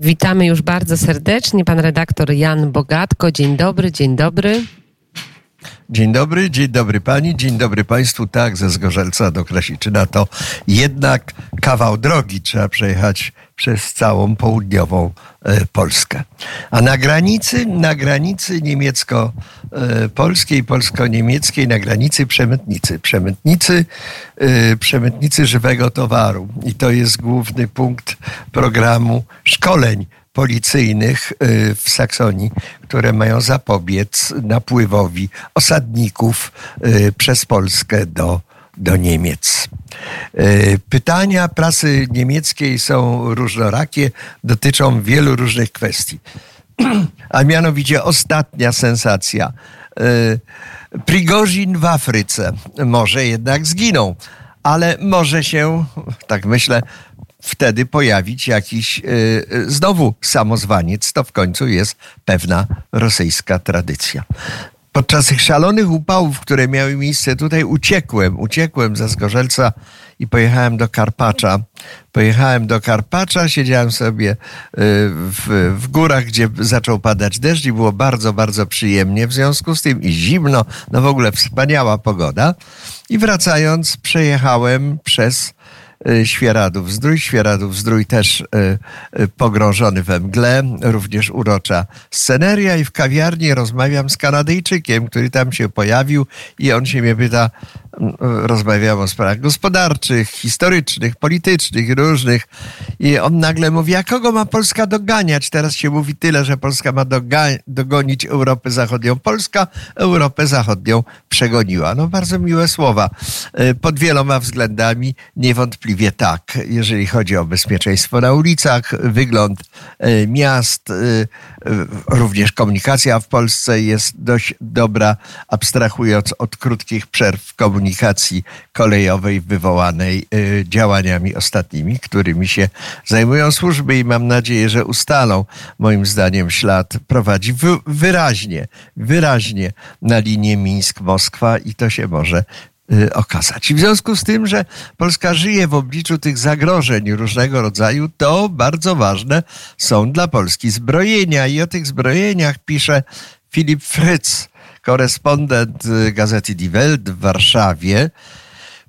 Witamy już bardzo serdecznie. Pan redaktor Jan Bogatko. Dzień dobry, dzień dobry. Dzień dobry, dzień dobry pani, dzień dobry państwu. Tak, ze Zgorzelca do Krasiczyna to jednak kawał drogi trzeba przejechać przez całą południową e, Polskę. A na granicy, na granicy niemiecko-polskiej, polsko-niemieckiej, na granicy przemytnicy. Przemytnicy, e, przemytnicy żywego towaru. I to jest główny punkt programu szkoleń policyjnych w Saksonii, które mają zapobiec napływowi osadników przez Polskę do, do Niemiec. Y, pytania prasy niemieckiej są różnorakie, dotyczą wielu różnych kwestii. A mianowicie ostatnia sensacja. Prigorzin w Afryce może jednak zginął, ale może się, tak myślę, wtedy pojawić jakiś y, znowu samozwaniec. To w końcu jest pewna rosyjska tradycja. Podczas tych szalonych upałów, które miały miejsce tutaj, uciekłem, uciekłem ze Zgorzelca i pojechałem do Karpacza. Pojechałem do Karpacza, siedziałem sobie y, w, w górach, gdzie zaczął padać deszcz i było bardzo, bardzo przyjemnie w związku z tym i zimno, no w ogóle wspaniała pogoda. I wracając, przejechałem przez Świeradów Zdrój. Świeradów Zdrój też y, y, pogrążony we mgle, również urocza sceneria i w kawiarni rozmawiam z Kanadyjczykiem, który tam się pojawił i on się mnie pyta, rozmawiam o sprawach gospodarczych, historycznych, politycznych, różnych. I on nagle mówi, a kogo ma Polska doganiać? Teraz się mówi tyle, że Polska ma dogonić Europę Zachodnią. Polska Europę Zachodnią przegoniła. No bardzo miłe słowa. E, pod wieloma względami niewątpliwie tak. Jeżeli chodzi o bezpieczeństwo na ulicach, wygląd e, miast, e, również komunikacja w Polsce jest dość dobra, abstrahując od krótkich przerw w komunikacji komunikacji kolejowej wywołanej y, działaniami ostatnimi, którymi się zajmują służby i mam nadzieję, że ustalą. Moim zdaniem ślad prowadzi wyraźnie, wyraźnie na linię Mińsk-Moskwa i to się może y, okazać. W związku z tym, że Polska żyje w obliczu tych zagrożeń różnego rodzaju, to bardzo ważne są dla Polski zbrojenia. I o tych zbrojeniach pisze Filip Fryc korespondent y, gazety Die Welt w Warszawie,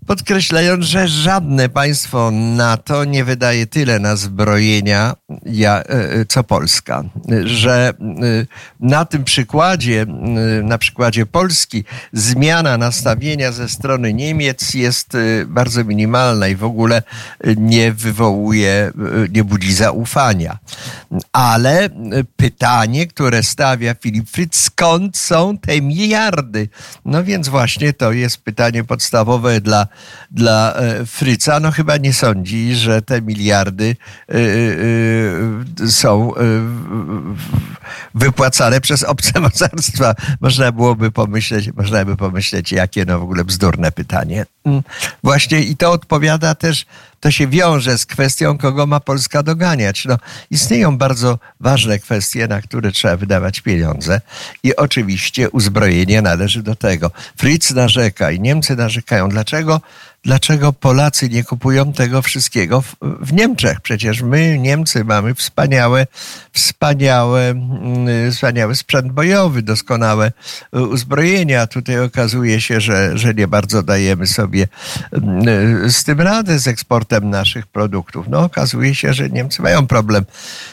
podkreślając, że żadne państwo NATO nie wydaje tyle na zbrojenia e, e, co Polska. Że e, na tym przykładzie, na przykładzie Polski, zmiana nastawienia ze strony Niemiec jest bardzo minimalna i w ogóle nie wywołuje, nie budzi zaufania. Ale pytanie, które stawia Filip Fritz, skąd są te miliardy? No więc właśnie to jest pytanie podstawowe dla dla e, Fryca, no chyba nie sądzi, że te miliardy e, e, są wypłacane przez obce mocarstwa. Można byłoby pomyśleć, można by pomyśleć, jakie no w ogóle bzdurne pytanie. Mm. Właśnie i to odpowiada też, to się wiąże z kwestią, kogo ma Polska doganiać. No, istnieją bardzo ważne kwestie, na które trzeba wydawać pieniądze i oczywiście uzbrojenie należy do tego. Fritz narzeka i Niemcy narzekają. Dlaczego? Dlaczego Polacy nie kupują tego wszystkiego w, w, Niemczech. Przecież my, Niemcy, mamy wspaniałe, wspaniałe, mm, wspaniały sprzęt bojowy, doskonałe uzbrojenia. Tutaj okazuje się, że, że nie bardzo dajemy sobie mm, z tym radę, z eksportem naszych produktów. No, okazuje się, że Niemcy mają problem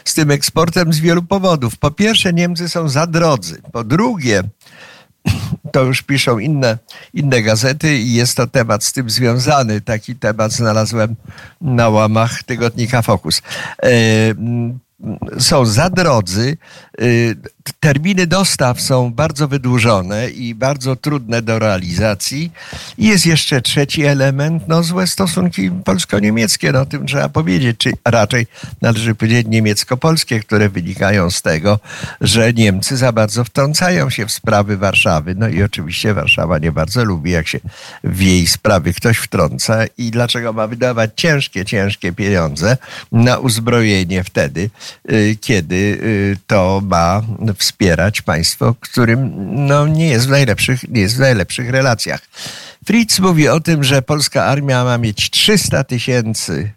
z tym eksportem z wielu powodów. Po pierwsze, Niemcy są za drodzy. Po drugie, to już piszą inne, inne gazety i jest to temat z tym związany. Taki temat znalazłem na łamach tygodnika Focus. E, są za drodzy. Terminy dostaw są bardzo wydłużone i bardzo trudne do realizacji. I jest jeszcze trzeci element, no złe stosunki polsko-niemieckie, no o tym trzeba powiedzieć, czy raczej należy powiedzieć niemiecko-polskie, które wynikają z tego, że Niemcy za bardzo wtrącają się w sprawy Warszawy. No i oczywiście Warszawa nie bardzo lubi, jak się w jej sprawy ktoś wtrąca i dlaczego ma wydawać ciężkie, ciężkie pieniądze na uzbrojenie wtedy, y, kiedy y, to ma wspierać państwo, którym no, nie, jest w najlepszych, nie jest w najlepszych relacjach. Fritz mówi o tym, że polska armia ma mieć 300 tysięcy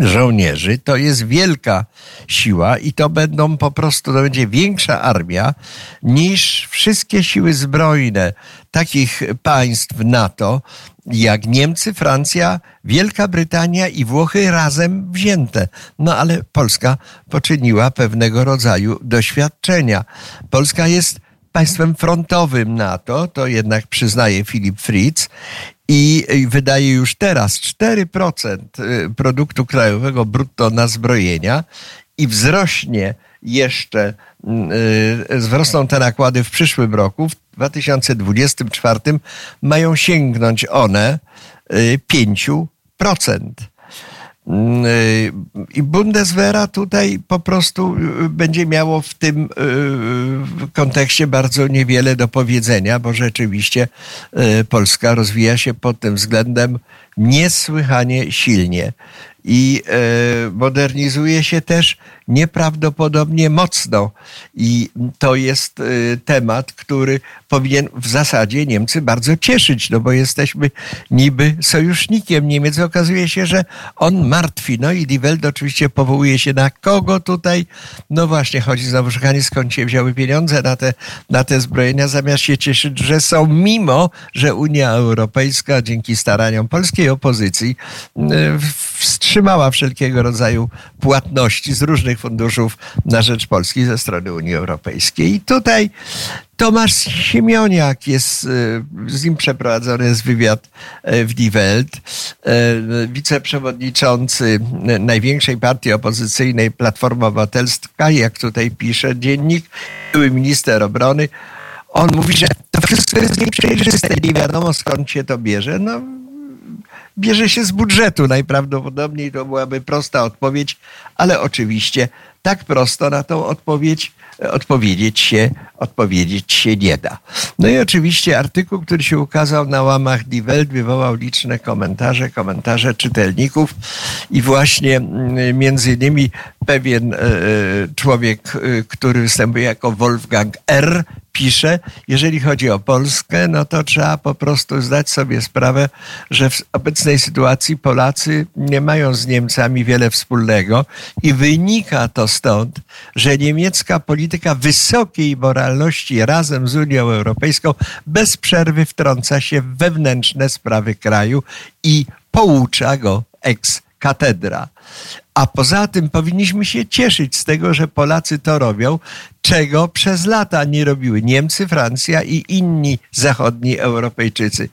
żołnierzy, to jest wielka siła i to będą po prostu, to będzie większa armia niż wszystkie siły zbrojne takich państw NATO, jak Niemcy, Francja, Wielka Brytania i Włochy razem wzięte. No ale Polska poczyniła pewnego rodzaju doświadczenia. Polska jest państwem frontowym NATO, to jednak przyznaje Filip Fritz i wydaje już teraz 4% y, produktu krajowego brutto na zbrojenia i wzrośnie jeszcze, wzrosną te nakłady w przyszłym roku, w 2024 mają sięgnąć one 5%. Y, i Bundeswehra tutaj po prostu y, będzie miało w tym y, kontekście bardzo niewiele do powiedzenia, bo rzeczywiście y, Polska rozwija się pod tym względem niesłychanie silnie i modernizuje się też nieprawdopodobnie mocno. I to jest y, temat, który powinien w zasadzie Niemcy bardzo cieszyć, no bo jesteśmy niby sojusznikiem Niemiec. Okazuje się, że on martwi. No i Die Welt oczywiście powołuje się na kogo tutaj? No właśnie, chodzi znowu szukanie, skąd się wzięły pieniądze na te, na te zbrojenia, zamiast się cieszyć, że są, mimo że Unia Europejska dzięki staraniom polskiej opozycji wstrzymała wszelkiego rodzaju płatności z różnych funduszów na rzecz Polski ze strony Unii Europejskiej. I tutaj Tomasz Siemioniak jest, e, z nim przeprowadzony jest wywiad e, w Die Welt, e, wiceprzewodniczący największej partii opozycyjnej Platforma Obywatelska, jak tutaj pisze dziennik, były minister obrony, on mówi, że to wszystko jest nieprzejrzyste, nie wiadomo skąd się to bierze. No, bierze się z budżetu najprawdopodobniej. To byłaby prosta odpowiedź, ale oczywiście tak prosto na tą odpowiedź odpowiedzieć się, odpowiedzieć się nie da. No i oczywiście artykuł, który się ukazał na łamach Die Welt, wywołał liczne komentarze, komentarze czytelników i właśnie mm, między innymi pewien e, e, człowiek, e, który występuje jako Wolfgang R., pisze, jeżeli chodzi o Polskę, no to trzeba po prostu zdać sobie sprawę, że w obecnej sytuacji Polacy nie mają z Niemcami wiele wspólnego i wynika to stąd, że niemiecka polityka wysokiej moralności razem z Unią Europejską bez przerwy wtrąca się w wewnętrzne sprawy kraju i poucza go ex katedra. A poza tym powinniśmy się cieszyć z tego, że Polacy to robią, czego przez lata nie robiły Niemcy, Francja i inni zachodni Europejczycy.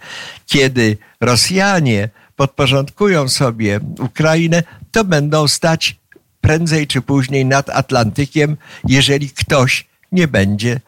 Kiedy Rosjanie podporządkują sobie Ukrainę, to będą stać prędzej czy później nad Atlantykiem, jeżeli ktoś nie będzie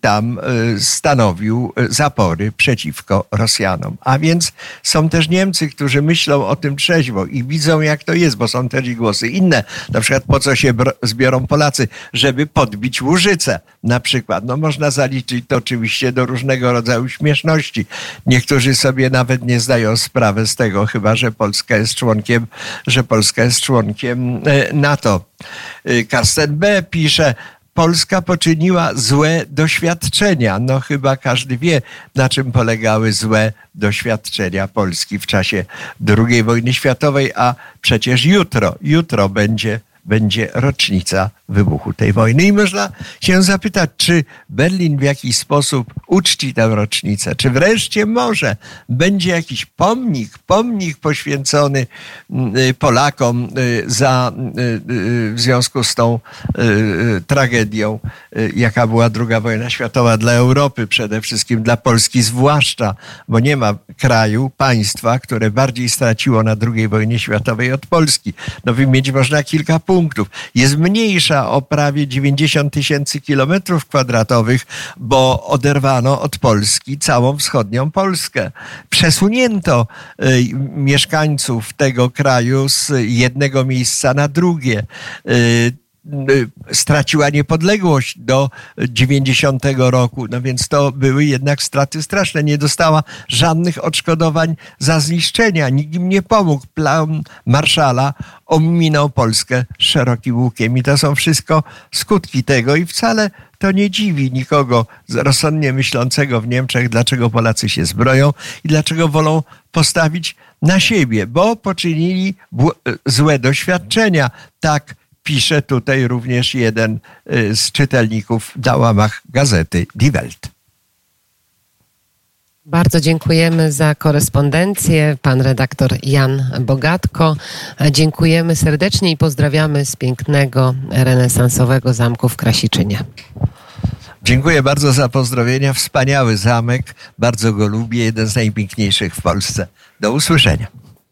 tam y, stanowił y, zapory przeciwko Rosjanom. A więc są też Niemcy, którzy myślą o tym trzeźwo i widzą, jak to jest, bo są też i głosy inne. Na przykład po co się zbiorą Polacy, żeby podbić Łużycę na przykład. No można zaliczyć to oczywiście do różnego rodzaju śmieszności. Niektórzy sobie nawet nie zdają sprawy z tego, chyba że Polska jest członkiem, że Polska jest członkiem NATO. Karsten B. pisze, Polska poczyniła złe doświadczenia. No chyba każdy wie, na czym polegały złe doświadczenia Polski w czasie II wojny światowej, a przecież jutro, jutro będzie będzie rocznica wybuchu tej wojny. I można się zapytać, czy Berlin w jakiś sposób uczci tę rocznicę, czy wreszcie może będzie jakiś pomnik, pomnik poświęcony mm, y, Polakom y, za, y, w związku z tą tragedią, jaka była II wojna światowa dla Europy, przede wszystkim dla Polski zwłaszcza, bo nie ma kraju, państwa, które bardziej straciło na II wojnie światowej od Polski. No wymienić można kilka punktów punktów. Jest mniejsza o prawie 90 tysięcy kilometrów kwadratowych, bo oderwano od Polski całą wschodnią Polskę. Przesunięto y, mieszkańców tego kraju z jednego miejsca na drugie. Y, straciła niepodległość do 90 roku. No więc to były jednak straty straszne. Nie dostała żadnych odszkodowań za zniszczenia. Nikt im nie pomógł. Plan Marszala ominął Polskę szerokim łukiem. I to są wszystko skutki tego i wcale to nie dziwi nikogo rozsądnie myślącego w Niemczech, dlaczego Polacy się zbroją i dlaczego wolą postawić na siebie, bo poczynili złe doświadczenia. Tak pisze tutaj również jeden y, z czytelników na łamach gazety Die Welt. Bardzo dziękujemy za korespondencję. Pan redaktor Jan Bogatko. Dziękujemy serdecznie i pozdrawiamy z pięknego renesansowego zamku w Krasiczynie. Dziękuję bardzo za pozdrowienia. Wspaniały zamek, bardzo go lubię, jeden z najpiękniejszych w Polsce. Do usłyszenia.